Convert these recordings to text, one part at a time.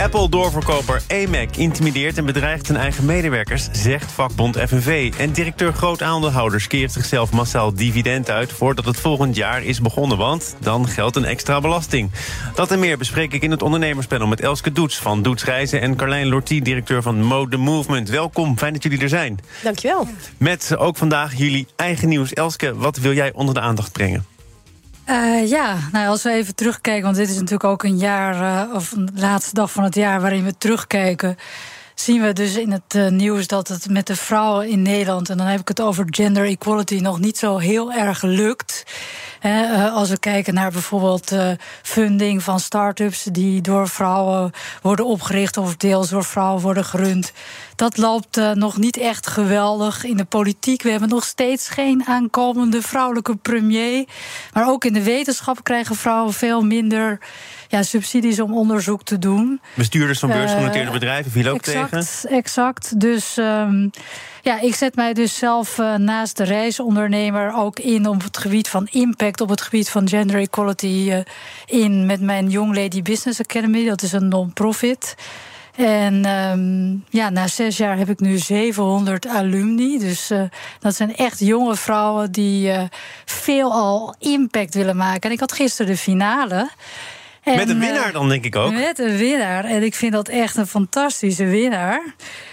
Apple-doorverkoper AMAC intimideert en bedreigt zijn eigen medewerkers, zegt vakbond FNV. En directeur groot aandeelhouders keert zichzelf massaal dividend uit voordat het volgend jaar is begonnen, want dan geldt een extra belasting. Dat en meer bespreek ik in het ondernemerspanel met Elske Doets van Doets Reizen en Carlijn Lortie, directeur van Mode Movement. Welkom, fijn dat jullie er zijn. Dankjewel. Met ook vandaag jullie eigen nieuws. Elske, wat wil jij onder de aandacht brengen? Uh, ja, nou, als we even terugkijken, want dit is natuurlijk ook een jaar, uh, of een laatste dag van het jaar waarin we terugkijken. Zien we dus in het uh, nieuws dat het met de vrouwen in Nederland, en dan heb ik het over gender equality, nog niet zo heel erg lukt. He, als we kijken naar bijvoorbeeld uh, funding van start-ups die door vrouwen worden opgericht of deels door vrouwen worden gerund. Dat loopt uh, nog niet echt geweldig in de politiek. We hebben nog steeds geen aankomende vrouwelijke premier. Maar ook in de wetenschap krijgen vrouwen veel minder ja, subsidies om onderzoek te doen. Bestuurders van beursgenoteerde uh, bedrijven viel ook exact, tegen. Exact. Dus um, ja, ik zet mij dus zelf uh, naast de reisondernemer ook in op het gebied van impact, op het gebied van gender equality uh, in met mijn Young Lady Business Academy. Dat is een non-profit. En um, ja, na zes jaar heb ik nu 700 alumni. Dus uh, dat zijn echt jonge vrouwen die veel al impact willen maken. En ik had gisteren de finale. En, met een winnaar dan, denk ik ook. Met een winnaar. En ik vind dat echt een fantastische winnaar.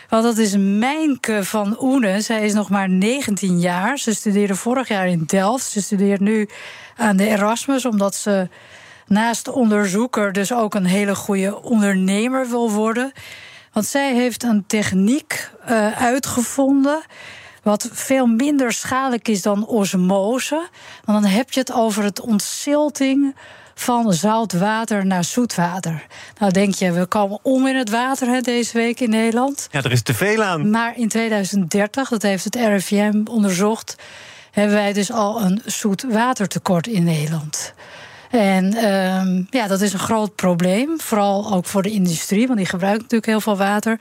Want dat is Mijnke van Oenen. Zij is nog maar 19 jaar. Ze studeerde vorig jaar in Delft. Ze studeert nu aan de Erasmus, omdat ze naast onderzoeker dus ook een hele goede ondernemer wil worden. Want zij heeft een techniek uh, uitgevonden. Wat veel minder schadelijk is dan osmose. Want dan heb je het over het ontzilting van zout water naar zoet water. Nou denk je, we komen om in het water hè, deze week in Nederland. Ja, er is te veel aan. Maar in 2030, dat heeft het RIVM onderzocht... hebben wij dus al een zoet watertekort in Nederland. En um, ja, dat is een groot probleem. Vooral ook voor de industrie, want die gebruikt natuurlijk heel veel water.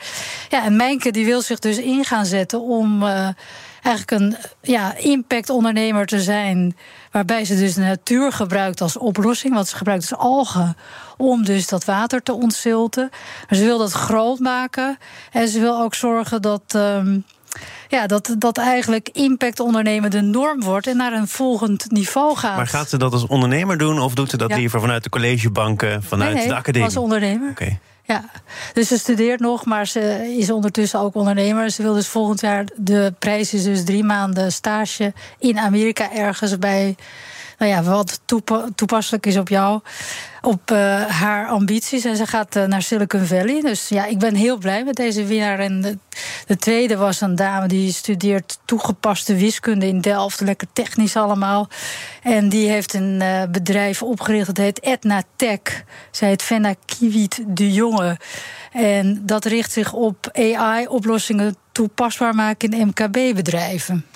Ja, en Mijnke die wil zich dus in gaan zetten om uh, eigenlijk een ja, impactondernemer te zijn. Waarbij ze dus de natuur gebruikt als oplossing. Want ze gebruikt dus algen om dus dat water te ontzilten. Maar ze wil dat groot maken. En ze wil ook zorgen dat. Um, ja, dat, dat eigenlijk impact ondernemen de norm wordt en naar een volgend niveau gaat. Maar gaat ze dat als ondernemer doen of doet ze dat ja. liever vanuit de collegebanken, vanuit nee, nee, de academie? Als ondernemer. Oké. Okay. Ja, dus ze studeert nog, maar ze is ondertussen ook ondernemer. Ze wil dus volgend jaar, de prijs is dus drie maanden stage in Amerika ergens bij nou ja, wat toepa toepasselijk is op jou, op uh, haar ambities. En ze gaat uh, naar Silicon Valley. Dus ja, ik ben heel blij met deze winnaar. En de, de, tweede was een dame die studeert toegepaste wiskunde in Delft. Lekker technisch allemaal. En die heeft een uh, bedrijf opgericht, dat heet Etna Tech. Zij heet Fenna Kiewit de Jonge. En dat richt zich op AI-oplossingen toepasbaar maken in MKB-bedrijven.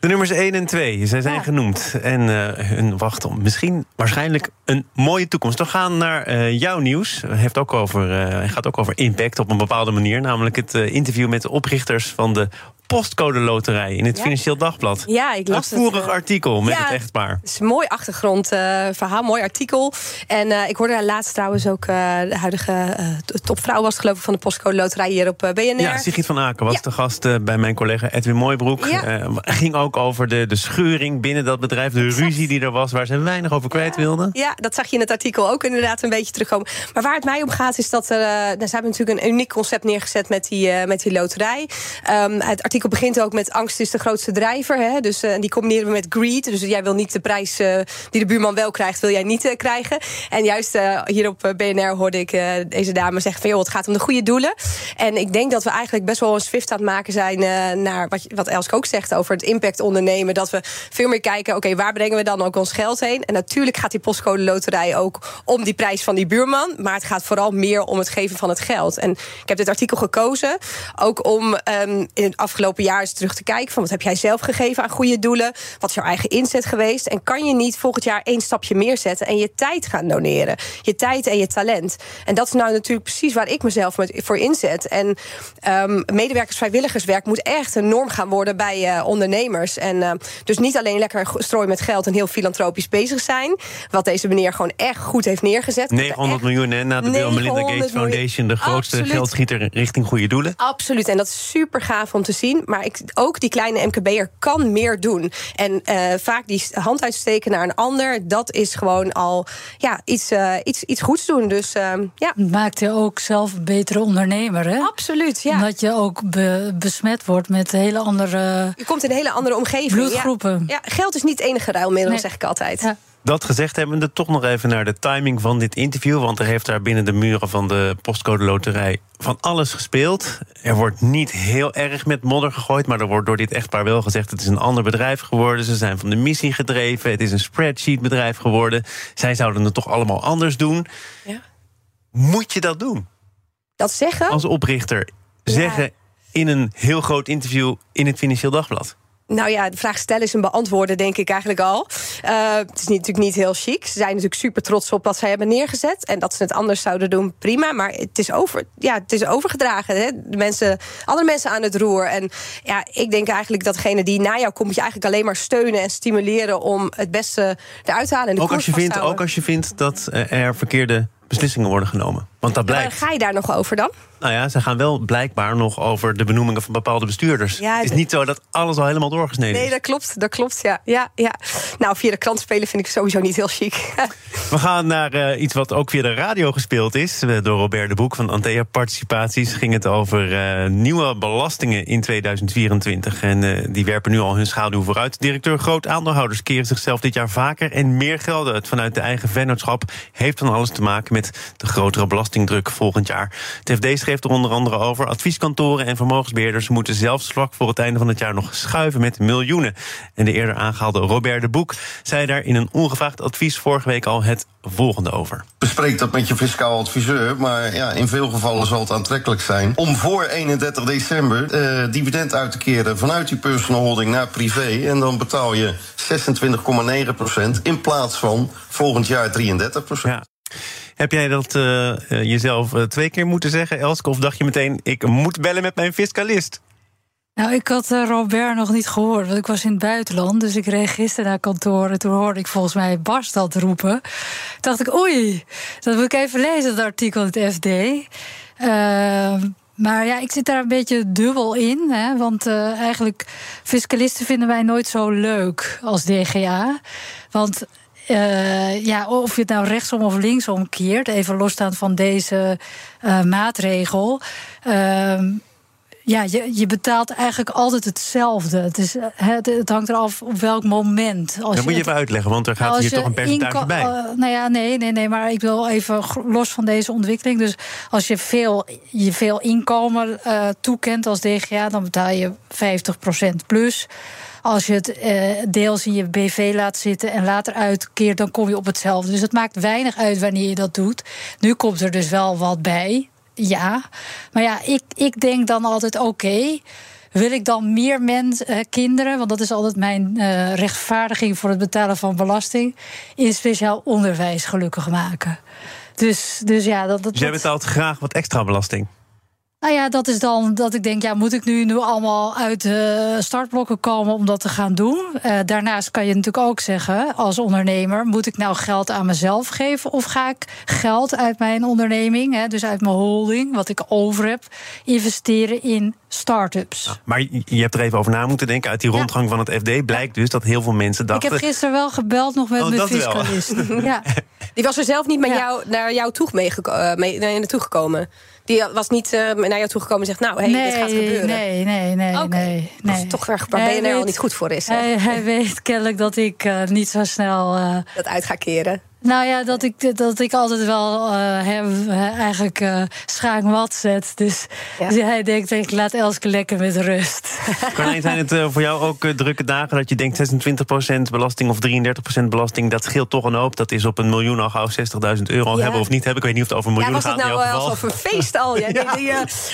De nummers 1 en 2, zij zijn ja. genoemd. En uh, hun wachten op misschien, waarschijnlijk, een mooie toekomst. We gaan naar uh, jouw nieuws. Het heeft ook over, uh, gaat ook over impact op een bepaalde manier. Namelijk het interview met de oprichters van de postcode loterij in het ja. Financieel Dagblad. Ja, ik las een voerig het, artikel met ja, het echtpaar. Het is een mooi achtergrondverhaal, mooi artikel. En ik hoorde daar laatst trouwens ook de huidige topvrouw was geloof ik van de postcode loterij hier op BNR. Ja, Sigrid van Aken was de gast bij mijn collega Edwin Mooibroek. Ja. ging ook over de, de scheuring binnen dat bedrijf, de exact. ruzie die er was, waar ze weinig over kwijt wilden. Ja, dat zag je in het artikel ook inderdaad een beetje terugkomen. Maar waar het mij om gaat is dat er, daar ze hebben natuurlijk een uniek concept neergezet met die, met die loterij. Um, het artikel begint ook met angst is de grootste drijver. Hè? Dus uh, die combineren we met greed. Dus jij wil niet de prijs die de buurman wel krijgt, wil jij niet krijgen. En juist hier op BNR hoorde ik deze dame zeggen van joh, het gaat om de goede doelen. En ik denk dat we eigenlijk best wel een swift aan het maken zijn naar wat, wat Elske ook zegt over het impact ondernemen. Dat we veel meer kijken, oké, waar brengen we dan ook ons geld heen? En natuurlijk gaat die postcode loterij ook om die prijs van die buurman. Maar het gaat vooral meer om het geven van het geld. En ik heb dit artikel gekozen ook om um, in het afgelopen jaar eens terug te kijken van wat heb jij zelf gegeven aan goede doelen? Wat is jouw eigen inzet geweest? En kan je niet volgend jaar één stapje meer zetten en je tijd gaan doneren? Je tijd en je talent. En dat is nou natuurlijk precies waar ik mezelf voor inzet. En um, medewerkers-vrijwilligerswerk moet echt een norm gaan worden bij uh, ondernemers. En uh, dus niet alleen lekker strooien met geld en heel filantropisch bezig zijn. Wat deze meneer gewoon echt goed heeft neergezet. 900 miljoen hè, na de Bill Melinda Gates Foundation, de grootste Absoluut. geldschieter richting goede doelen. Absoluut. En dat is super gaaf om te zien. Maar ik, ook die kleine MKB'er kan meer doen. En uh, vaak die hand uitsteken naar een ander, dat is gewoon al ja, iets, uh, iets, iets goeds doen. Dus uh, ja. Maakt je ook zelf een betere ondernemer, hè? Absoluut, ja. Omdat je ook be besmet wordt met hele andere. Je komt in een hele andere omgeving. Bloedgroepen. Ja, ja geld is niet het enige ruilmiddel, nee. zeg ik altijd. Ja. Dat gezegd hebbende, toch nog even naar de timing van dit interview. Want er heeft daar binnen de muren van de postcode loterij van alles gespeeld. Er wordt niet heel erg met modder gegooid, maar er wordt door dit echtpaar wel gezegd: het is een ander bedrijf geworden. Ze zijn van de missie gedreven. Het is een spreadsheet bedrijf geworden. Zij zouden het toch allemaal anders doen. Ja. Moet je dat doen? Dat zeggen? Als oprichter. Zeggen in een heel groot interview in het Financieel Dagblad. Nou ja, de vraag stellen is een beantwoorden, denk ik eigenlijk al. Uh, het is niet, natuurlijk niet heel chic. Ze zijn natuurlijk super trots op wat zij hebben neergezet. En dat ze het anders zouden doen, prima. Maar het is, over, ja, het is overgedragen. Hè? De mensen, andere mensen aan het roer. En ja, ik denk eigenlijk dat degene die na jou komt... moet je eigenlijk alleen maar steunen en stimuleren... om het beste eruit te halen. En de ook, als je vindt, ook als je vindt dat er verkeerde beslissingen worden genomen. Want dat blijkt. Ja, ga je daar nog over dan? Nou ja, ze gaan wel blijkbaar nog over de benoemingen van bepaalde bestuurders. Ja, het is niet zo dat alles al helemaal doorgesneden is. Nee, dat klopt. Dat klopt, ja. ja, ja. Nou, via de krant spelen vind ik sowieso niet heel chic. We gaan naar uh, iets wat ook via de radio gespeeld is. Eh, door Robert de Boek van Antea Participaties ging het over uh, nieuwe belastingen in 2024. En uh, die werpen nu al hun schaduw vooruit. Directeur Groot Aandeelhouders keren zichzelf dit jaar vaker en meer geld uit vanuit de eigen vennootschap. Heeft van alles te maken met de grotere belastingdruk volgend jaar. Het FD schreef er onder andere over. Advieskantoren en vermogensbeheerders moeten zelfs vlak voor het einde van het jaar nog schuiven met miljoenen. En de eerder aangehaalde Robert de Boek zei daar in een ongevraagd advies vorige week al het volgende over. Bespreek dat met je fiscaal adviseur, maar ja, in veel gevallen zal het aantrekkelijk zijn om voor 31 december eh, dividend uit te keren vanuit die personal holding naar privé. En dan betaal je 26,9% in plaats van volgend jaar 33%. Ja. Heb jij dat uh, jezelf uh, twee keer moeten zeggen, Elske? Of dacht je meteen, ik moet bellen met mijn fiscalist? Nou, ik had Robert nog niet gehoord, want ik was in het buitenland. Dus ik reed gisteren naar kantoor en toen hoorde ik volgens mij Bas dat roepen. Dacht ik, oei, dat moet ik even lezen, dat artikel in het FD. Ehm, maar ja, ik zit daar een beetje dubbel in. Hè, want uh, eigenlijk, fiscalisten vinden wij nooit zo leuk als DGA. Want uh, ja, of je het nou rechtsom of linksom keert, even losstaand van deze uh, maatregel. Uh, ja, je, je betaalt eigenlijk altijd hetzelfde. Het, is, het, het hangt eraf op welk moment. Als dat moet je even uitleggen, want er gaat hier toch een percentage bij. Uh, nou ja, nee, nee, nee, maar ik wil even los van deze ontwikkeling. Dus als je veel, je veel inkomen toekent als DGA, dan betaal je 50% plus. Als je het uh, deels in je BV laat zitten en later uitkeert, dan kom je op hetzelfde. Dus het maakt weinig uit wanneer je dat doet. Nu komt er dus wel wat bij. Ja. Maar ja, ik, ik denk dan altijd: oké. Okay, wil ik dan meer mensen, uh, kinderen, want dat is altijd mijn uh, rechtvaardiging voor het betalen van belasting, in speciaal onderwijs gelukkig maken. Dus, dus ja, dat, dat, dus jij betaalt graag wat extra belasting? Nou ja, dat is dan dat ik denk, ja, moet ik nu, nu allemaal uit de startblokken komen om dat te gaan doen? Uh, daarnaast kan je natuurlijk ook zeggen, als ondernemer, moet ik nou geld aan mezelf geven of ga ik geld uit mijn onderneming, hè, dus uit mijn holding, wat ik over heb, investeren in start-ups? Ja, maar je hebt er even over na moeten denken. Uit die rondgang ja. van het FD blijkt dus dat heel veel mensen dachten. Ik heb gisteren wel gebeld nog met oh, mijn fiscalist. ja. Die was er zelf niet met jou, naar jou toe mee, mee, naartoe gekomen. Die was niet uh, naar jou toegekomen en zegt: Nou, hey, nee, dit gaat gebeuren. Nee, nee, nee. Okay. nee, nee. Dat is toch erg waar BNR al niet goed voor is. Hij, hij, weet kennelijk dat ik uh, niet zo snel. Uh, dat uit ga keren. Nou ja, dat ik, dat ik altijd wel uh, hem uh, eigenlijk uh, schaak wat zet. Dus, ja. dus, hij denkt, ik laat Elske lekker met rust. Carlijn, zijn het voor jou ook drukke dagen dat je denkt 26% belasting of 33% belasting? Dat scheelt toch een hoop. Dat is op een miljoen al gauw 60.000 euro ja. hebben of niet hebben. Ik weet niet of het over een miljoen ja, was gaat. het nou wel over een feest al? Ja, ja. Die,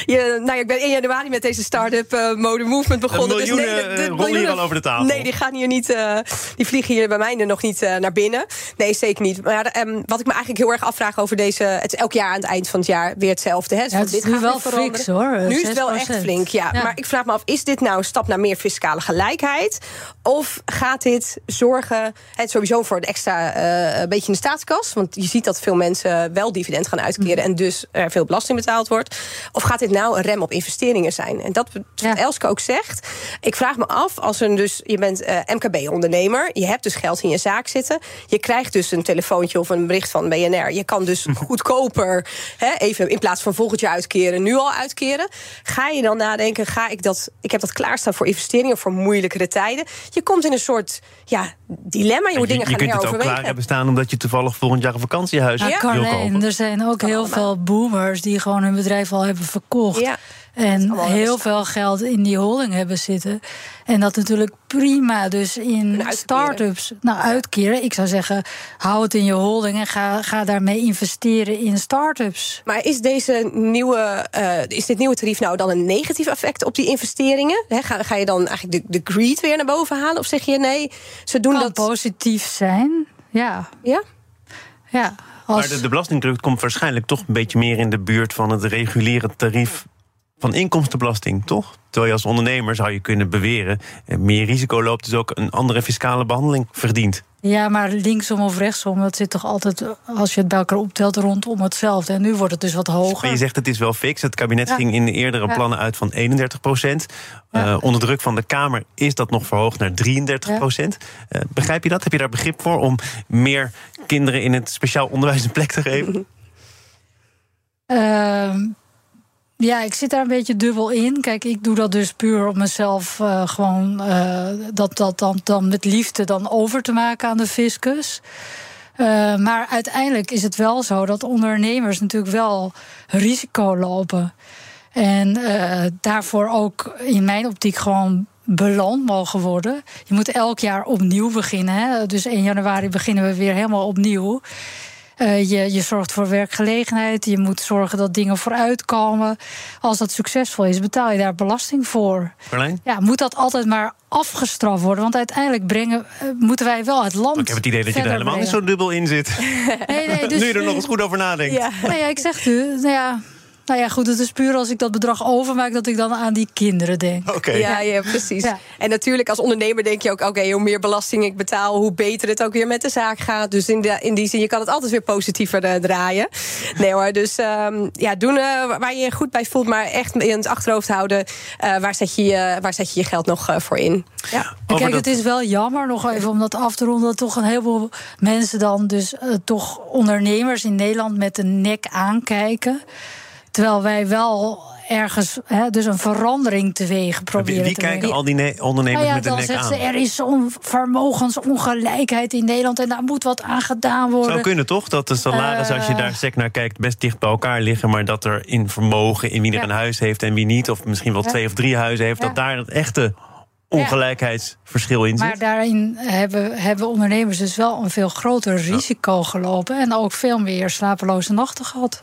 je, nou, ik ben 1 januari met deze start-up mode movement begonnen. Een miljoen, dus nee, de, de, rollen hier al over de tafel. Nee, die gaan hier niet, die vliegen hier bij mij nog niet naar binnen. Nee, zeker niet. Maar um, wat ik me eigenlijk heel erg afvraag over deze. Het is elk jaar aan het eind van het jaar weer hetzelfde. Hè? Dus ja, het is dit nu wel flink hoor. Nu is het wel echt flink, ja. ja. Maar ik vraag me af, is dit nou een stap naar meer fiscale gelijkheid? Of gaat dit zorgen, het sowieso voor een extra uh, een beetje in de staatskas? Want je ziet dat veel mensen wel dividend gaan uitkeren... Mm. en dus er veel belasting betaald wordt. Of gaat dit nou een rem op investeringen zijn? En dat wat ja. Elske ook zegt. Ik vraag me af, als een dus, je bent uh, MKB-ondernemer... je hebt dus geld in je zaak zitten... je krijgt dus een telefoontje of een bericht van BNR. Je kan dus goedkoper, hè, even in plaats van volgend jaar uitkeren, nu al uitkeren. Ga je dan nadenken, ga ik dat, ik heb dat klaarstaan voor investeringen, voor moeilijkere tijden. Je komt in een soort ja, dilemma. Je moet je, dingen je gaan kunt het ook klaar hebben staan omdat je toevallig volgend jaar een vakantiehuis ja. wil kopen. Er zijn ook heel veel boomers die gewoon hun bedrijf al hebben verkocht. Ja. En heel veel geld in die holding hebben zitten. En dat natuurlijk prima dus in start-ups nou, uitkeren. Ik zou zeggen, hou het in je holding en ga, ga daarmee investeren in start-ups. Maar is, deze nieuwe, uh, is dit nieuwe tarief nou dan een negatief effect op die investeringen? He, ga, ga je dan eigenlijk de, de greed weer naar boven halen? Of zeg je nee, ze doen kan dat... positief zijn, ja. Ja? Ja. Als... Maar de, de belastingdruk komt waarschijnlijk toch een beetje meer in de buurt van het reguliere tarief van inkomstenbelasting, toch? Terwijl je als ondernemer zou je kunnen beweren... meer risico loopt, dus ook een andere fiscale behandeling verdient. Ja, maar linksom of rechtsom, dat zit toch altijd, als je het bij elkaar optelt, rondom hetzelfde. En nu wordt het dus wat hoger. Maar je zegt het is wel fix. Het kabinet ja. ging in de eerdere ja. plannen uit van 31 procent. Ja. Uh, onder druk van de Kamer is dat nog verhoogd naar 33 procent. Uh, begrijp je dat? Heb je daar begrip voor om meer kinderen in het speciaal onderwijs een plek te geven? Uh, ja, ik zit daar een beetje dubbel in. Kijk, ik doe dat dus puur om mezelf uh, gewoon uh, dat, dat dan, dan met liefde dan over te maken aan de fiscus. Uh, maar uiteindelijk is het wel zo dat ondernemers natuurlijk wel risico lopen. En daarvoor ook in mijn optiek gewoon beland mogen worden. Je moet elk jaar opnieuw beginnen. Hè? Dus 1 januari beginnen we weer helemaal opnieuw. Uh, je, je zorgt voor werkgelegenheid. Je moet zorgen dat dingen vooruitkomen. Als dat succesvol is, betaal je daar belasting voor. Verlijn? Ja, moet dat altijd maar afgestraft worden? Want uiteindelijk brengen, uh, moeten wij wel het land. Maar ik heb het idee dat je er helemaal brengen. niet zo dubbel in zit. nee, nee, dus, nu je er nog eens goed over nadenkt. Ja, nou ja ik zeg u, nou ja. Nou ja, goed, het is puur als ik dat bedrag overmaak... dat ik dan aan die kinderen denk. Oké. Okay. Ja, ja, precies. Ja. En natuurlijk als ondernemer denk je ook... oké, okay, hoe meer belasting ik betaal... hoe beter het ook weer met de zaak gaat. Dus in, de, in die zin, je kan het altijd weer positiever uh, draaien. Nee hoor, dus um, ja, doen uh, waar je je goed bij voelt... maar echt in het achterhoofd houden... Uh, waar, zet je, waar zet je je geld nog voor in. Ja. Kijk, dat... het is wel jammer, nog even om dat af te ronden... dat toch een heleboel mensen dan dus toch ondernemers in Nederland... met de nek aankijken... Terwijl wij wel ergens hè, dus een verandering teweeg proberen wie, wie te kijken al die ondernemers nou ja, met de nek aan? Ze, er is vermogensongelijkheid in Nederland en daar moet wat aan gedaan worden. Zou kunnen toch? Dat de salaris, uh, als je daar sec naar kijkt, best dicht bij elkaar liggen. Maar dat er in vermogen, in wie er ja. een huis heeft en wie niet, of misschien wel ja. twee of drie huizen heeft, dat daar het echte ongelijkheidsverschil in zit. Maar daarin hebben, hebben ondernemers dus wel een veel groter risico gelopen en ook veel meer slapeloze nachten gehad.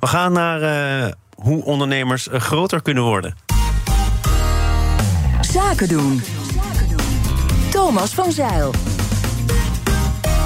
We gaan naar uh, hoe ondernemers uh, groter kunnen worden. Zaken doen. Thomas van Zeil.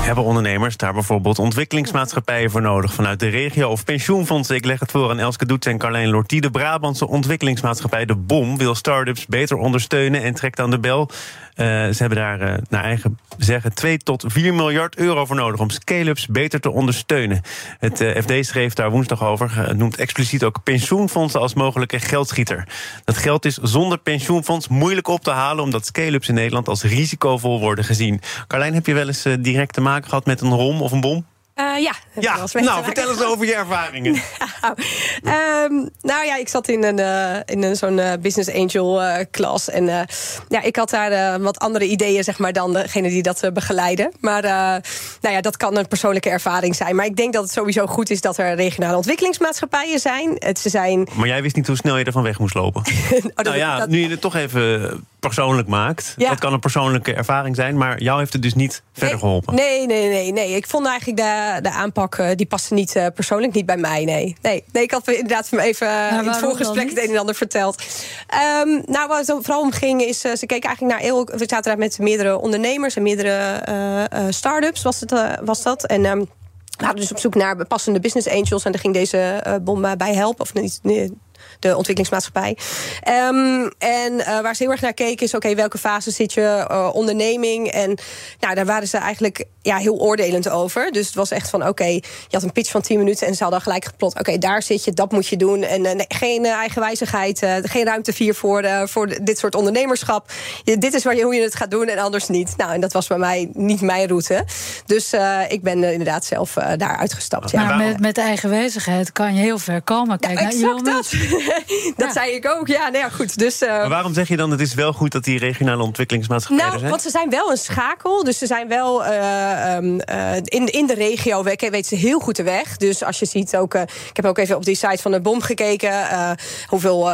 Hebben ondernemers daar bijvoorbeeld ontwikkelingsmaatschappijen voor nodig vanuit de regio of pensioenfondsen? Ik leg het voor aan Elske Doets en Carlijn Lortie. De Brabantse ontwikkelingsmaatschappij De BOM wil start-ups beter ondersteunen en trekt aan de bel. Uh, ze hebben daar uh, naar eigen zeggen 2 tot 4 miljard euro voor nodig om scale-ups beter te ondersteunen. Het uh, FD schreef daar woensdag over. Noemt expliciet ook pensioenfondsen als mogelijke geldschieter. Dat geld is zonder pensioenfonds moeilijk op te halen omdat scale-ups in Nederland als risicovol worden gezien. Carlijn, heb je wel eens direct te maken gehad met een rom of een bom? Uh, ja. Ja, nou, vertel eens over je ervaringen. um, nou ja, ik zat in, een, uh, in een zo'n uh, business angel klas. En ja, ik had daar wat andere ideeën, zeg maar, dan degene die dat begeleiden. Maar nou ja, dat kan een persoonlijke ervaring zijn. Maar ik denk dat het sowieso goed is dat er regionale ontwikkelingsmaatschappijen zijn. Het, ze zijn... Maar jij wist niet hoe snel je ervan weg moest lopen. oh, nou ja, nu je het toch even persoonlijk maakt. Ja. Dat kan een persoonlijke ervaring zijn, maar jou heeft het dus niet verder geholpen. Nee, nee, nee, nee. Ik vond eigenlijk de, de aanpak, uh, die paste niet uh, persoonlijk niet bij mij. Nee. nee. Nee, ik had inderdaad van even in het voorgesprek het een en ander verteld. Um, nou, waar het vooral om ging, is ze keken eigenlijk naar heel. We zaten daar met meerdere ondernemers en meerdere start-ups, was, het, was dat. En. Um, we hadden dus op zoek naar passende business angels. En daar ging deze uh, bom bij helpen. Of niet, nee, de ontwikkelingsmaatschappij. Um, en uh, waar ze heel erg naar keken is: oké, welke fase zit je, uh, onderneming? En nou, daar waren ze eigenlijk ja, heel oordelend over. Dus het was echt van: oké, je had een pitch van 10 minuten en ze hadden gelijk geplot: oké, daar zit je, dat moet je doen. En uh, nee, geen eigenwijzigheid, geen ruimte vier voor, voor dit soort ondernemerschap. Je, dit is waar je, hoe je het gaat doen en anders niet. Nou, en dat was bij mij niet mijn route. Dus ik ben inderdaad zelf daar uitgestapt. Maar ja. met, met eigenwijzigheid kan je heel ver komen. Kijk ja, Elon Musk. dat zei ik ook. Ja, nou ja, goed. Dus, uh, maar waarom zeg je dan het is wel goed dat die regionale ontwikkelingsmaatschappijen nou, zijn? Want ze zijn wel een schakel. Dus ze zijn wel uh, um, uh, in, in de regio weten ze heel goed de weg. Dus als je ziet ook... ik heb ook even op die site van de BOM gekeken... hoeveel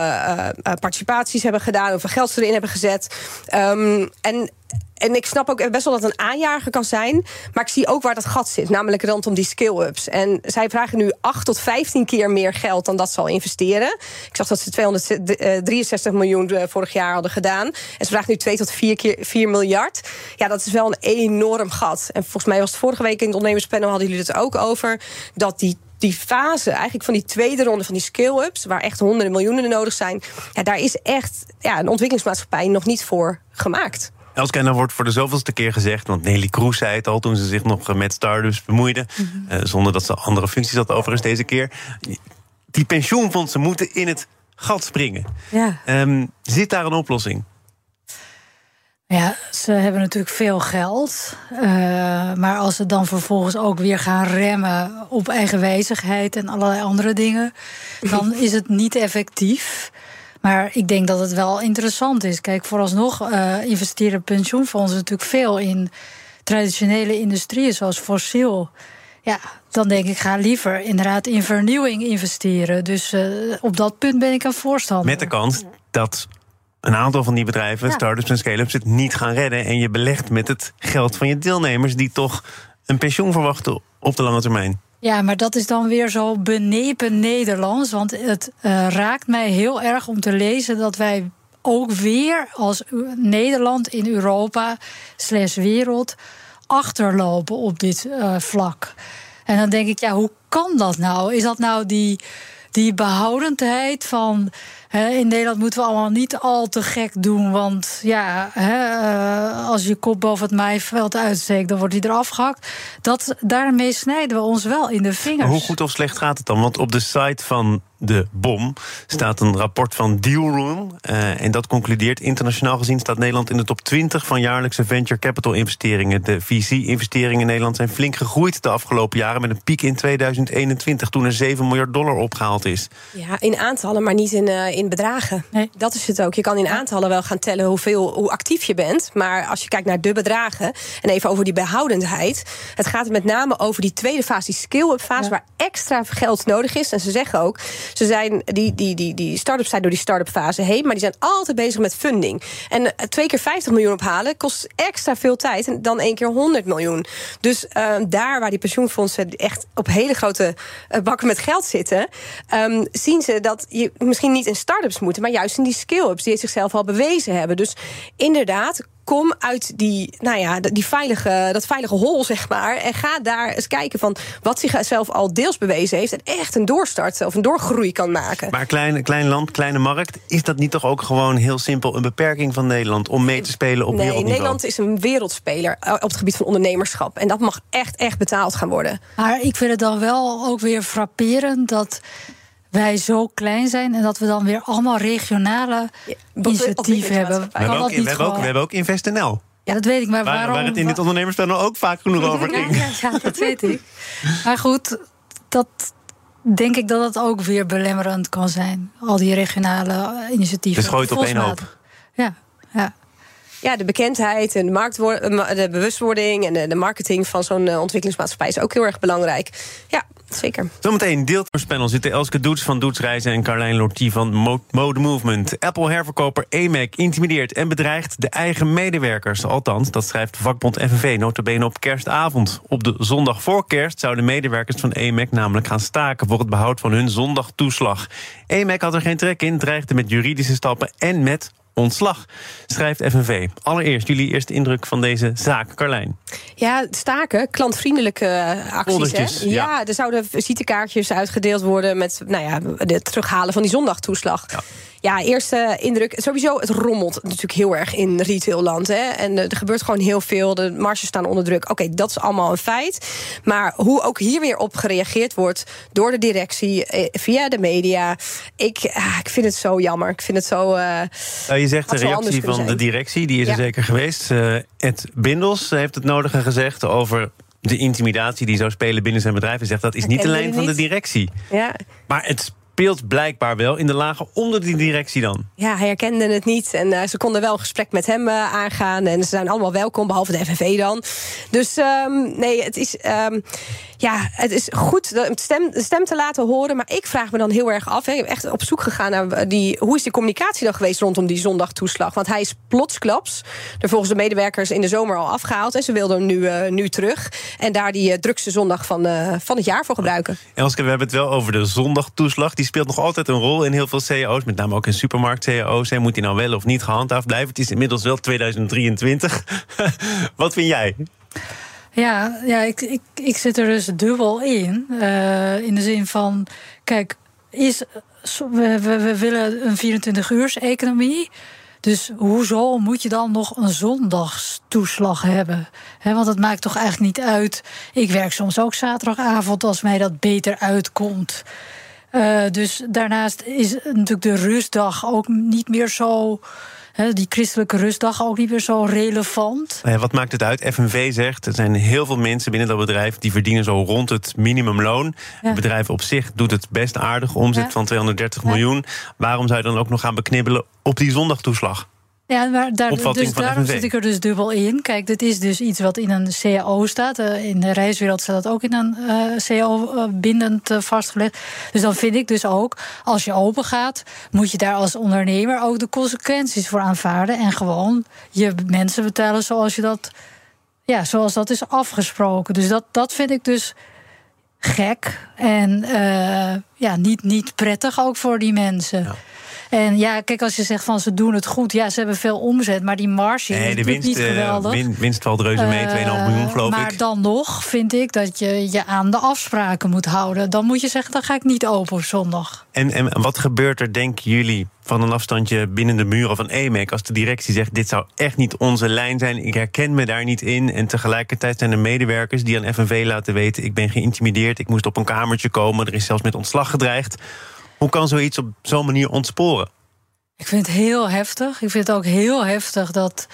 participaties hebben gedaan... hoeveel geld ze erin hebben gezet. Um, en en ik snap ook best wel dat een aanjager kan zijn. Maar ik zie ook waar dat gat zit. Namelijk rondom die skill-ups. En zij vragen nu 8 tot 15 keer meer geld dan dat ze al investeren. Ik zag dat ze 263 miljoen eh, vorig jaar hadden gedaan. En ze vragen nu 2 tot 4 keer 4 miljard. Ja, dat is wel een enorm gat. En volgens mij was het vorige week in het ondernemerspanel hadden jullie het ook over. Dat die die fase eigenlijk van die tweede ronde van die scale-ups, waar echt honderden miljoenen nodig zijn, ja, daar is echt ja, een ontwikkelingsmaatschappij nog niet voor gemaakt. Elske, dan wordt voor de zoveelste keer gezegd... want Nelly Kroes zei het al toen ze zich nog met start-ups bemoeide... Mhm. Eh, zonder dat ze andere functies had overigens deze keer... die pensioenfondsen moeten in het gat springen. Ja. Um, zit daar een oplossing? Ja, ze hebben natuurlijk veel geld. Uh, maar als ze dan vervolgens ook weer gaan remmen op eigenwijzigheid en allerlei andere dingen, dan is het niet effectief. Maar ik denk dat het wel interessant is. Kijk, vooralsnog uh, investeren pensioenfondsen natuurlijk veel in traditionele industrieën zoals fossiel. Ja, dan denk ik, ga liever inderdaad in vernieuwing investeren. Dus uh, op dat punt ben ik een voorstander. Met de kans dat een aantal van die bedrijven, ja. start-ups en scale-ups, het niet gaan redden. En je belegt met het geld van je deelnemers die toch een pensioen verwachten op de lange termijn. Ja, maar dat is dan weer zo benepen Nederlands. Want het uh, raakt mij heel erg om te lezen dat wij ook weer als Nederland in Europa slash wereld achterlopen op dit uh, vlak. En dan denk ik, ja, hoe kan dat nou? Is dat nou die, die behoudendheid van in Nederland moeten we allemaal niet al te gek doen. Want ja, uh, als je kop boven het maaiveld uitsteekt, dan wordt hij eraf gehakt. Dat, daarmee snijden we ons wel in de vingers. hoe goed of slecht gaat het dan? Want op de site van de bom staat een rapport van Dealroom. Uh, en dat concludeert internationaal gezien staat Nederland in de top 20 van jaarlijkse venture capital investeringen. De VC-investeringen in Nederland zijn flink gegroeid de afgelopen jaren met een piek in 2021 toen er 7 miljard dollar opgehaald is. Ja, in aantallen, maar niet in, uh, in bedragen. Nee. Dat is het ook. Je kan in aantallen wel gaan tellen hoeveel, hoe actief je bent. Maar als je kijkt naar de bedragen en even over die behoudendheid. Het gaat met name over die tweede fase, die skill-up fase, waar extra geld nodig is. En ze zeggen ook, ze zijn, die, die, die, die start-ups zijn door die start-up fase heen, maar die zijn altijd bezig met funding. En eh, twee keer 50 miljoen ophalen kost extra veel tijd dan één keer 100 miljoen. Dus uh, daar waar die pensioenfondsen echt op hele grote uh, bakken met geld zitten, um, zien ze dat je misschien niet in start-ups moet, maar juist in die skill-ups die zichzelf al bewezen hebben. Dus inderdaad, kom uit die, nou ja, die veilige, dat veilige hol, zeg maar. En ga daar eens kijken van wat zichzelf al deels bewezen heeft. En echt een doorstart of een doorgroei kan maken. Maar klein, klein land, kleine markt. Is dat niet toch ook gewoon heel simpel een beperking van Nederland om mee te spelen op nee, wereldniveau? Nederland is een wereldspeler eh, op het gebied van ondernemerschap. En dat mag echt, echt betaald gaan worden. Maar ik vind het dan wel ook weer frapperend dat wij zo klein zijn en dat we dan weer allemaal regionale ja, initiatieven hebben. We hebben, ook, we, hebben ook, we hebben ook InvestNL. Ja, dat weet ik, maar Waar, waarom... waar het in dit ondernemerspanel ook vaak genoeg over ging. Ja, ja, dat weet ik. Maar goed, dat denk ik dat dat ook weer belemmerend kan zijn. Al die regionale initiatieven. Dus gooit op één mij- Ja, ja. Ja, de bekendheid en de, marktwoor- eh, de bewustwording en de, de marketing van zo'n eh, ontwikkelingsmaatschappij is ook heel erg belangrijk. Ja, zeker. Zometeen deelnemerspanel zitten Elske Doets van Doets Reizen... en Carlijn Lortie van Mo- Mode Movement. Apple-herverkoper AMAC intimideert en bedreigt de eigen medewerkers. Althans, dat schrijft vakbond FNV notabene op kerstavond. Op de zondag voor kerst zouden medewerkers van AMAC namelijk gaan staken... voor het behoud van hun zondagtoeslag. AMAC had er geen trek in, dreigde met juridische stappen en met ontslag, schrijft FNV. Allereerst jullie eerste indruk van deze zaak, Carlijn. Ja, staken, klantvriendelijke eh, acties. Hè? ja. Ja, er zouden visitekaartjes uitgedeeld worden met nou ja, het terughalen van die zondagtoeslag. Ja. Eerste indruk. Sowieso, het rommelt natuurlijk heel erg in retailland. Hè? En eh, er gebeurt gewoon heel veel. De marges staan onder druk. Oké, dat is allemaal een feit. Maar hoe ook hier weer op gereageerd wordt door de directie, eh, via de media. Ik, ah, ik vind het zo jammer. Ik vind het zo. Nou, je zegt de reactie van de directie, die is er Ja. zeker geweest. Ed Bindels heeft het nodige gezegd over de intimidatie die zou spelen binnen zijn bedrijf. Hij zegt dat is niet de lijn van de directie. ja. Maar het speelt blijkbaar wel in de lagen onder die directie dan. Ja, hij herkende het niet. En eh, ze konden wel een gesprek met hem eh, aangaan. En ze zijn allemaal welkom, behalve de FNV dan. Dus ehm, nee, het is, ehm, ja, het is goed de stem, de stem te laten horen. Maar ik vraag me dan heel erg af. hè, Ik ben echt op zoek gegaan naar die, hoe is die communicatie dan geweest rondom die zondagtoeslag. Want hij is plotsklaps er volgens de medewerkers in de zomer al afgehaald. En ze wilden hem nu, eh, nu terug. En daar die eh, drukste zondag van, eh, van het jaar voor gebruiken. Elske, we hebben het wel over de zondagtoeslag. Die speelt nog altijd een rol in heel veel cao's. Met name ook in supermarkt-cao's. Moet die nou wel of niet gehandhaafd blijven? Het is inmiddels wel 2023. Wat vind jij? Ja, ja ik, ik, ik zit er dus dubbel in. Eh, in de zin van, kijk, is, we, we, we willen een 24-uurs-economie. Dus hoezo moet je dan nog een zondagstoeslag hebben? Want het maakt toch eigenlijk niet uit. Ik werk soms ook zaterdagavond als mij dat beter uitkomt. Eh, dus daarnaast is natuurlijk de rustdag ook niet meer zo. die christelijke rustdag ook niet meer zo relevant. Nou ja, wat maakt het uit? FNV zegt, er zijn heel veel mensen binnen dat bedrijf... die verdienen zo rond het minimumloon. Ja. Het bedrijf op zich doet het best aardig. Omzet Ja. van 230 miljoen. Waarom zou je dan ook nog gaan beknibbelen op die zondagtoeslag? Ja, maar daar, dus daarom zit ik er dus dubbel in. Kijk, dit is dus iets wat in een CAO staat. Eh, in de reiswereld staat dat ook in een eh, CAO eh, bindend vastgelegd. Dus dan vind ik dus ook, als je open gaat, moet je daar als ondernemer ook de consequenties voor aanvaarden. En gewoon je mensen betalen zoals je dat, ja, zoals dat is afgesproken. Dus dat, dat vind ik dus gek. En ja, niet, niet prettig ook voor die mensen. En ja, kijk, als je zegt van ze doen het goed, ja, ze hebben veel omzet, maar die marge Nee, is de winst, niet eh, geweldig. win- winst valt reuze mee, 2,5 miljoen Eh, geloof maar ik. dan nog vind ik dat je je aan de afspraken moet houden. Dan moet je zeggen, dan ga ik niet open op zondag. En, en wat gebeurt er, denken jullie, van een afstandje binnen de muren van EMEC... als de directie zegt, dit zou echt niet onze lijn zijn... ik herken me daar niet in... en tegelijkertijd zijn er medewerkers die aan FNV laten weten... ik ben geïntimideerd, ik moest op een kamertje komen... er is zelfs met ontslag gedreigd. Hoe kan zoiets op zo'n manier ontsporen? Ik vind het heel heftig. Ik vind het ook heel heftig dat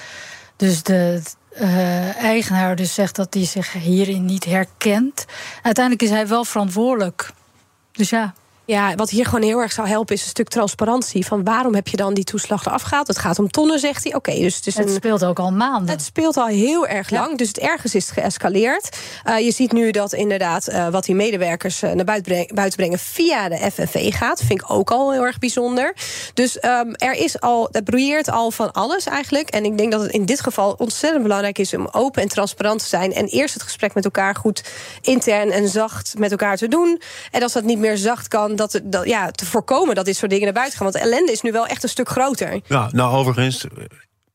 dus de eh, eigenaar dus zegt dat hij zich hierin niet herkent. Uiteindelijk is hij wel verantwoordelijk. Dus ja. Ja, wat hier gewoon heel erg zou helpen is een stuk transparantie. Van waarom heb je dan die toeslag eraf gehaald? Het gaat om tonnen, zegt hij. Oké, dus het is Het een. speelt ook al maanden. Het speelt al heel erg Ja. lang, dus het ergens is geëscaleerd. Eh, je ziet nu dat inderdaad eh, wat die medewerkers eh, naar buiten, breng- buiten brengen via de FNV gaat. Vind ik ook al heel erg bijzonder. Dus ehm, er is al, het broeieert al van alles eigenlijk. En ik denk dat het in dit geval ontzettend belangrijk is om open en transparant te zijn. En eerst het gesprek met elkaar goed intern en zacht met elkaar te doen. En als dat niet meer zacht kan, dat, dat, ja, te voorkomen dat dit soort dingen naar buiten gaan. Want de ellende is nu wel echt een stuk groter. Ja, nou, overigens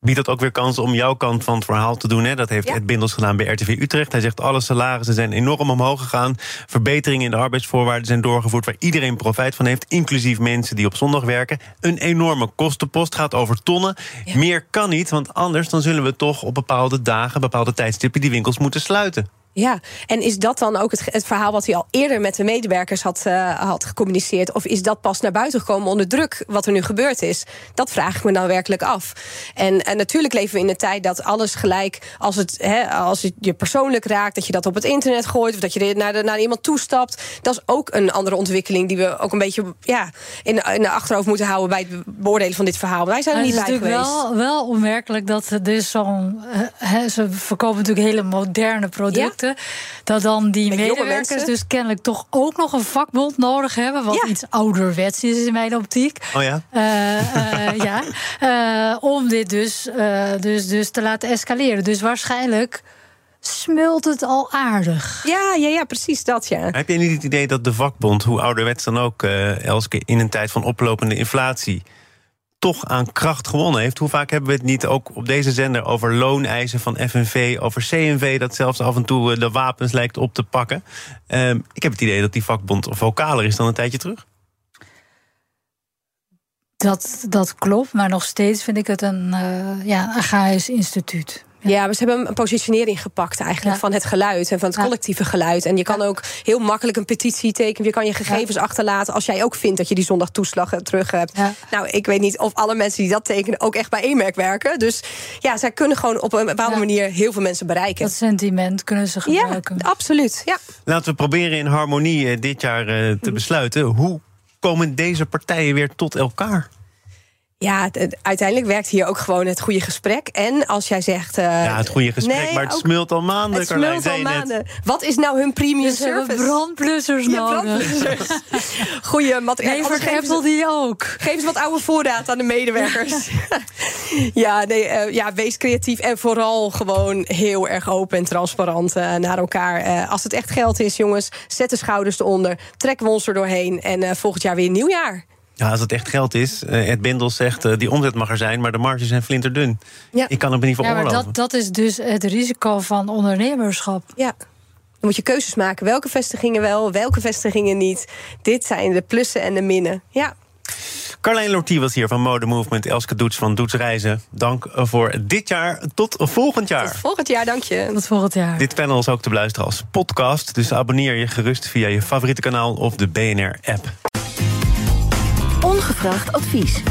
biedt dat ook weer kans om jouw kant van het verhaal te doen. Hè? Dat heeft Ja. Ed Bindels gedaan bij RTV Utrecht. Hij zegt alle salarissen zijn enorm omhoog gegaan. Verbeteringen in de arbeidsvoorwaarden zijn doorgevoerd... waar iedereen profijt van heeft, inclusief mensen die op zondag werken. Een enorme kostenpost gaat over tonnen. Meer kan niet, want anders dan zullen we toch op bepaalde dagen... bepaalde tijdstippen die winkels moeten sluiten. Ja, en is dat dan ook het, het, verhaal wat hij al eerder met de medewerkers had, uh, had gecommuniceerd? Of is dat pas naar buiten gekomen onder druk wat er nu gebeurd is? Dat vraag ik me dan werkelijk af. En, en natuurlijk leven we in een tijd dat alles gelijk, als het, he, als het je persoonlijk raakt, dat je dat op het internet gooit of dat je naar, de, naar iemand toestapt. Dat is ook een andere ontwikkeling die we ook een beetje ja, in, in de achterhoofd moeten houden bij het beoordelen van dit verhaal. Wij zijn er niet bij geweest. Het is natuurlijk wel, wel onmerkelijk dat dus zo'n. ze verkopen natuurlijk hele moderne producten. Ja dat dan die medewerkers dus kennelijk toch ook nog een vakbond nodig hebben. Wat iets ouderwets is in mijn optiek. Oh ja? Uh, uh, ja. Uh, om dit dus, dus, dus te laten escaleren. Dus waarschijnlijk smult het al aardig. Ja, ja, ja, precies dat, ja. Heb je niet het idee dat de vakbond, hoe ouderwets dan ook, Elske, in een tijd van oplopende inflatie toch aan kracht gewonnen heeft. Hoe vaak hebben we het niet ook op deze zender over looneisen van FNV, over CNV, dat zelfs af en toe eh, de wapens lijkt op te pakken. Uh, ik heb het idee dat die vakbond vocaler is dan een tijdje terug. Dat, dat klopt, maar nog steeds vind ik het een, uh, ja, een instituut. Ja, we hebben een positionering gepakt eigenlijk van het geluid en van het collectieve geluid. En je kan ook heel makkelijk een petitie tekenen. Je kan je gegevens achterlaten als jij ook vindt dat je die zondag toeslag terug hebt. Nou, ik weet niet of alle mensen die dat tekenen ook echt bij e werken. Dus ja, zij kunnen gewoon op een bepaalde manier heel veel mensen bereiken. Dat sentiment kunnen ze gebruiken. Ja, absoluut. Ja. Laten we proberen in harmonie eh, dit jaar eh, te besluiten. Hoe komen deze partijen weer tot elkaar? Ja, uiteindelijk werkt hier ook gewoon het goede gesprek. En als jij zegt. Uh, ja, het goede gesprek, maar het smult al maanden. Het smult al maanden. Wat is nou hun premium dus service? brandblussers nodig. Goede materiaal. Nee, voor die ook. Geef eens wat oude voorraad aan de medewerkers. ja, nee, uh, ja, wees creatief en vooral gewoon heel erg open en transparant uh, naar elkaar. als het echt geld is, jongens, zet de schouders eronder. Trekken we ons er doorheen. En volgend jaar weer nieuwjaar. Ja, als het echt geld is. Uh, Ed Bindel zegt, uh, die omzet mag er zijn, maar de marges zijn flinterdun. Ja. Ik kan het me niet voor ja, maar dat, dat is dus het risico van ondernemerschap. Ja. Dan moet je keuzes maken. Welke vestigingen wel, welke vestigingen niet. Dit zijn de plussen en de minnen. Ja. Carlijn Lortie was hier van Mode Movement. Elske Doets van Doets Reizen. Dank voor dit jaar. Tot volgend jaar. Tot volgend jaar, dank je. Tot volgend jaar. Dit panel is ook te beluisteren als podcast. Dus abonneer je gerust via je favoriete kanaal of de BNR-app. Ongevraagd advies.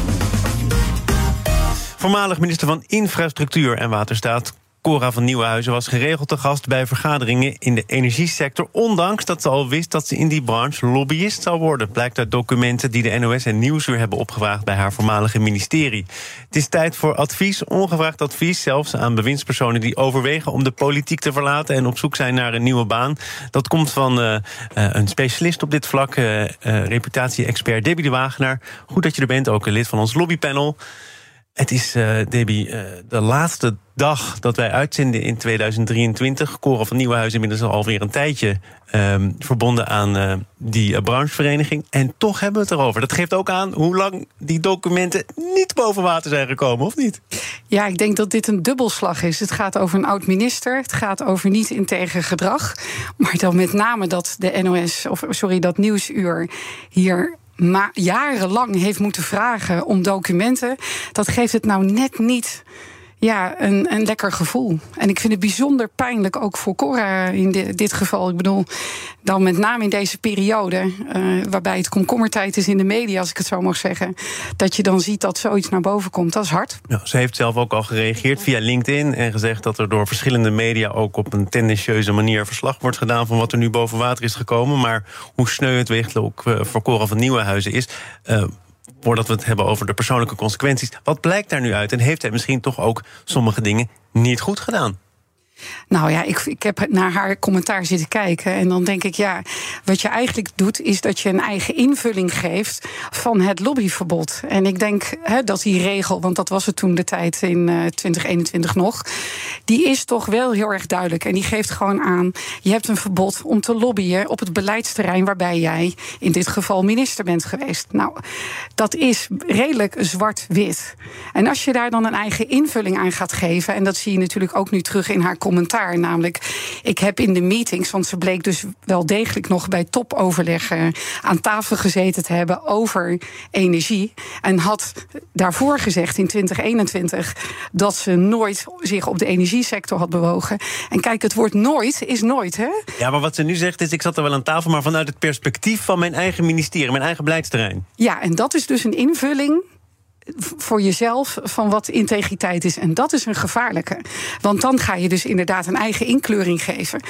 Voormalig minister van Infrastructuur en Waterstaat Cora van Nieuwenhuizen was geregeld te gast bij vergaderingen in de energiesector. Ondanks dat ze al wist dat ze in die branche lobbyist zou worden. Blijkt uit documenten die de NOS en Nieuwsuur hebben opgevraagd bij haar voormalige ministerie. Het is tijd voor advies, ongevraagd advies, zelfs aan bewindspersonen die overwegen om de politiek te verlaten en op zoek zijn naar een nieuwe baan. Dat komt van uh, een specialist op dit vlak, uh, reputatie-expert Debbie de Wagenaar. Goed dat je er bent, ook een lid van ons lobbypanel. Het is, uh, Debbie, uh, de laatste dag dat wij uitzenden in 2023. Cora van Nieuwenhuis inmiddels alweer een tijdje um, verbonden aan uh, die branchevereniging. En toch hebben we het erover. Dat geeft ook aan hoe lang die documenten niet boven water zijn gekomen, of niet? Ja, ik denk dat dit een dubbelslag is. Het gaat over een oud-minister. Het gaat over niet integer gedrag. Maar dan met name dat de NOS, of sorry, dat Nieuwsuur hier maar jarenlang heeft moeten vragen om documenten, dat geeft het nou net niet ja, een, een lekker gevoel. En ik vind het bijzonder pijnlijk, ook voor Cora in dit, geval. Ik bedoel, dan met name in deze periode, uh, waarbij het komkommertijd is in de media, als ik het zo mag zeggen, dat je dan ziet dat zoiets naar boven komt. Dat is hard. Ze heeft zelf ook al gereageerd via LinkedIn en gezegd dat er door verschillende media ook op een tendentieuze manier verslag wordt gedaan van wat er nu boven water is gekomen. Maar hoe sneu het weegt ook eh, voor Cora van Nieuwenhuizen is. Uh, voordat we het hebben over de persoonlijke consequenties. Wat blijkt daar nu uit? En heeft hij misschien toch ook sommige dingen niet goed gedaan? Nou ja, ik, ik heb naar haar commentaar zitten kijken. En dan denk ik, ja, wat je eigenlijk doet, is dat je een eigen invulling geeft van het lobbyverbod. En ik denk dat die regel, want dat was het toen de tijd in 2021 eh, nog, die is toch wel heel erg duidelijk. En die geeft gewoon aan: je hebt een verbod om te lobbyen op het beleidsterrein waarbij jij in dit geval minister bent geweest. Nou, dat is redelijk zwart-wit. En als je daar dan een eigen invulling aan gaat geven, en dat zie je natuurlijk ook nu terug in haar commentaar. Namelijk, ik heb in de meetings, want ze bleek dus wel degelijk nog bij topoverleggen aan tafel gezeten te hebben over energie. En had daarvoor gezegd in 2021 dat ze nooit zich op de energiesector had bewogen. En kijk, het woord nooit is nooit, hè? Ja, maar wat ze nu zegt is: ik zat er wel aan tafel, maar vanuit het perspectief van mijn eigen ministerie, mijn eigen beleidsterrein. Ja, en dat is dus een invulling voor jezelf van wat integriteit is. En dat is een gevaarlijke. Want dan ga je dus inderdaad een eigen inkleuring geven.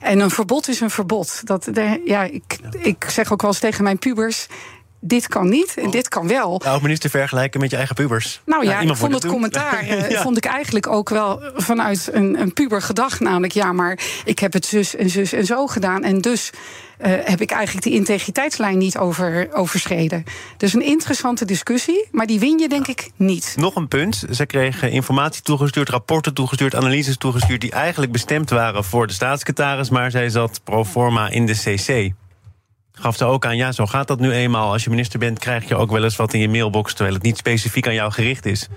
En een verbod is een verbod. Dat, ja, ik, ik zeg ook wel eens tegen mijn pubers dit kan niet en dit kan wel. Nou, minister vergelijken met je eigen pubers. Nou ja, ik vond het commentaar eh, vond ik eigenlijk ook wel vanuit een, een puber gedacht. Namelijk, ja, maar ik heb het zus en zus en zo gedaan. En dus uh, heb ik eigenlijk de integriteitslijn niet over, overschreden. Dus een interessante discussie, maar die win je denk ik niet. Nog een punt. Ze kregen informatie toegestuurd, rapporten toegestuurd, analyses toegestuurd... die eigenlijk bestemd waren voor de staatssecretaris... maar zij zat pro forma in de CC gaf ze ook aan, ja, zo gaat dat nu eenmaal. Als je minister bent, krijg je ook wel eens wat in je mailbox... terwijl het niet specifiek aan jou gericht is.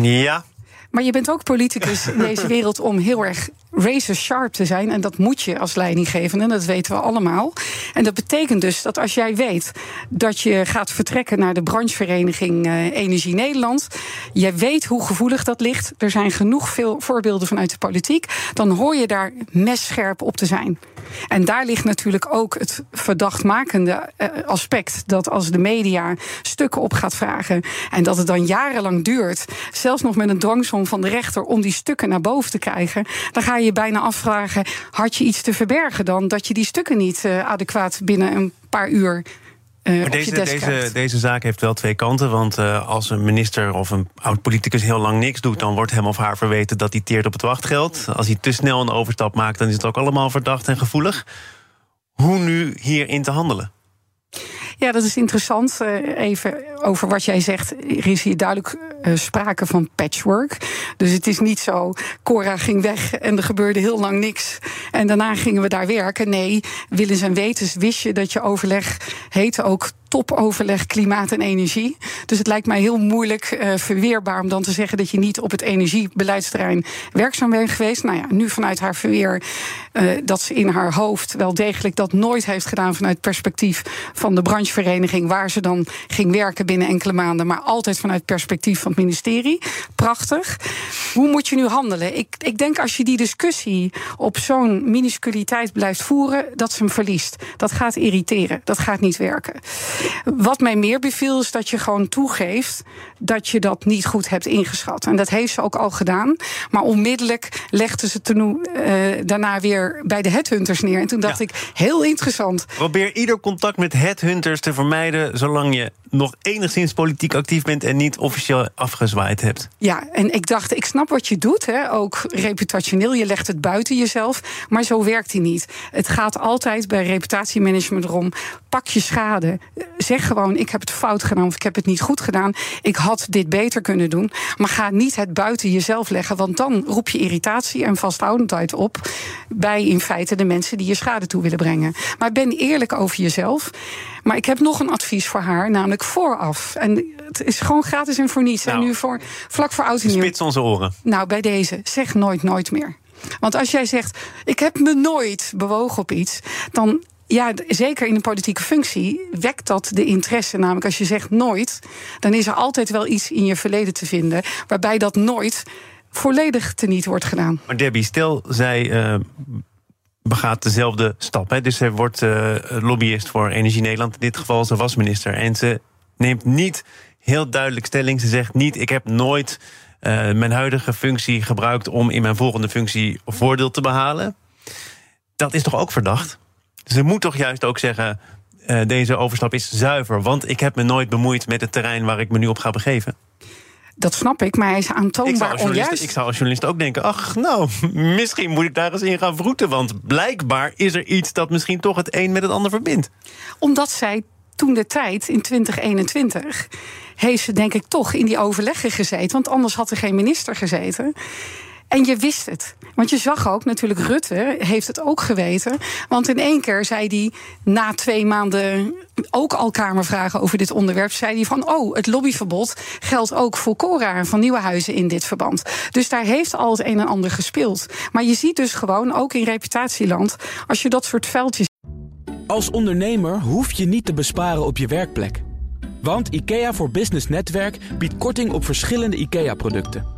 Ja, maar je bent ook politicus in deze wereld om heel erg razor sharp te zijn. En dat moet je als leidinggevende, dat weten we allemaal. En dat betekent dus dat als jij weet dat je gaat vertrekken naar de branchevereniging uh, Energie Nederland. Je weet hoe gevoelig dat ligt. Er zijn genoeg veel voorbeelden vanuit de politiek. Dan hoor je daar messcherp op te zijn. En daar ligt natuurlijk ook het verdachtmakende uh, aspect. Dat als de media stukken op gaat vragen. en dat het dan jarenlang duurt. zelfs nog met een dwangsom van de rechter om die stukken naar boven te krijgen. dan ga je bijna afvragen: had je iets te verbergen dan? Dat je die stukken niet uh, adequaat binnen een paar uur. Uh, maar deze, deze, deze zaak heeft wel twee kanten. Want uh, als een minister of een oud-politicus heel lang niks doet... dan wordt hem of haar verweten dat hij teert op het wachtgeld. Als hij te snel een overstap maakt, dan is het ook allemaal verdacht en gevoelig. Hoe nu hierin te handelen? Ja, dat is interessant. Uh, even over wat jij zegt. Er is hier duidelijk uh, sprake van patchwork. Dus het is niet zo, Cora ging weg en er gebeurde heel lang niks. En daarna gingen we daar werken. Nee, willens en wetens wist je dat je overleg heette ook topoverleg klimaat en energie. Dus het lijkt mij heel moeilijk uh, verweerbaar om dan te zeggen dat je niet op het energiebeleidsterrein werkzaam bent geweest. Nou ja, nu vanuit haar verweer uh, dat ze in haar hoofd wel degelijk dat nooit heeft gedaan vanuit perspectief van de branchevereniging waar ze dan ging werken binnen enkele maanden, maar altijd vanuit perspectief van het ministerie. Prachtig. Hoe moet je nu handelen? Ik, ik denk als je die discussie op zo'n minusculiteit blijft voeren, dat ze hem verliest. Dat gaat irriteren. Dat gaat niet werken. Wat mij meer beviel is dat je gewoon toegeeft dat je dat niet goed hebt ingeschat. En dat heeft ze ook al gedaan. Maar onmiddellijk legde ze toen, uh, daarna weer bij de headhunters neer. En toen dacht ik, heel interessant. Probeer ieder contact met headhunters te vermijden... zolang je nog enigszins politiek actief bent... en niet officieel afgezwaaid hebt. Ja, en ik dacht, ik snap wat je doet. Hè, ook reputationeel, je legt het buiten jezelf. Maar zo werkt hij niet. Het gaat altijd bij reputatiemanagement erom... pak je schade. Zeg gewoon, ik heb het fout gedaan of ik heb het niet goed gedaan. Ik had dit beter kunnen doen. Maar ga niet het buiten jezelf leggen, want dan roep je irritatie en vasthoudendheid op bij in feite de mensen die je schade toe willen brengen. Maar ben eerlijk over jezelf. Maar ik heb nog een advies voor haar, namelijk vooraf. En het is gewoon gratis en voor niets. Nou, en nu voor, vlak voor oud en nieuw. Spits onze oren. Nou, bij deze, zeg nooit, nooit meer. Want als jij zegt, ik heb me nooit bewogen op iets, dan ja, zeker in een politieke functie wekt dat de interesse. Namelijk als je zegt nooit, dan is er altijd wel iets in je verleden te vinden waarbij dat nooit volledig teniet wordt gedaan. Maar Debbie, stel zij uh, begaat dezelfde stap. Hè? Dus zij wordt uh, lobbyist voor Energie Nederland. In dit geval, ze was minister. En ze neemt niet heel duidelijk stelling. Ze zegt niet, ik heb nooit uh, mijn huidige functie gebruikt... om in mijn volgende functie voordeel te behalen. Dat is toch ook verdacht? Ze moet toch juist ook zeggen: uh, deze overstap is zuiver, want ik heb me nooit bemoeid met het terrein waar ik me nu op ga begeven. Dat snap ik, maar hij is aantoonbaar ik onjuist. Ik zou als journalist ook denken... ach, nou, misschien moet ik daar eens in gaan vroeten... want blijkbaar is er iets dat misschien toch het een met het ander verbindt. Omdat zij toen de tijd, in 2021... heeft ze denk ik toch in die overleggen gezeten... want anders had er geen minister gezeten En je wist het. Want je zag ook, natuurlijk, Rutte heeft het ook geweten. Want in één keer zei hij na twee maanden ook al Kamervragen over dit onderwerp. zei hij van: Oh, het lobbyverbod geldt ook voor Cora en van nieuwe huizen in dit verband. Dus daar heeft al het een en ander gespeeld. Maar je ziet dus gewoon, ook in reputatieland, als je dat soort veldjes. Als ondernemer hoef je niet te besparen op je werkplek. Want IKEA voor Business Netwerk biedt korting op verschillende IKEA-producten.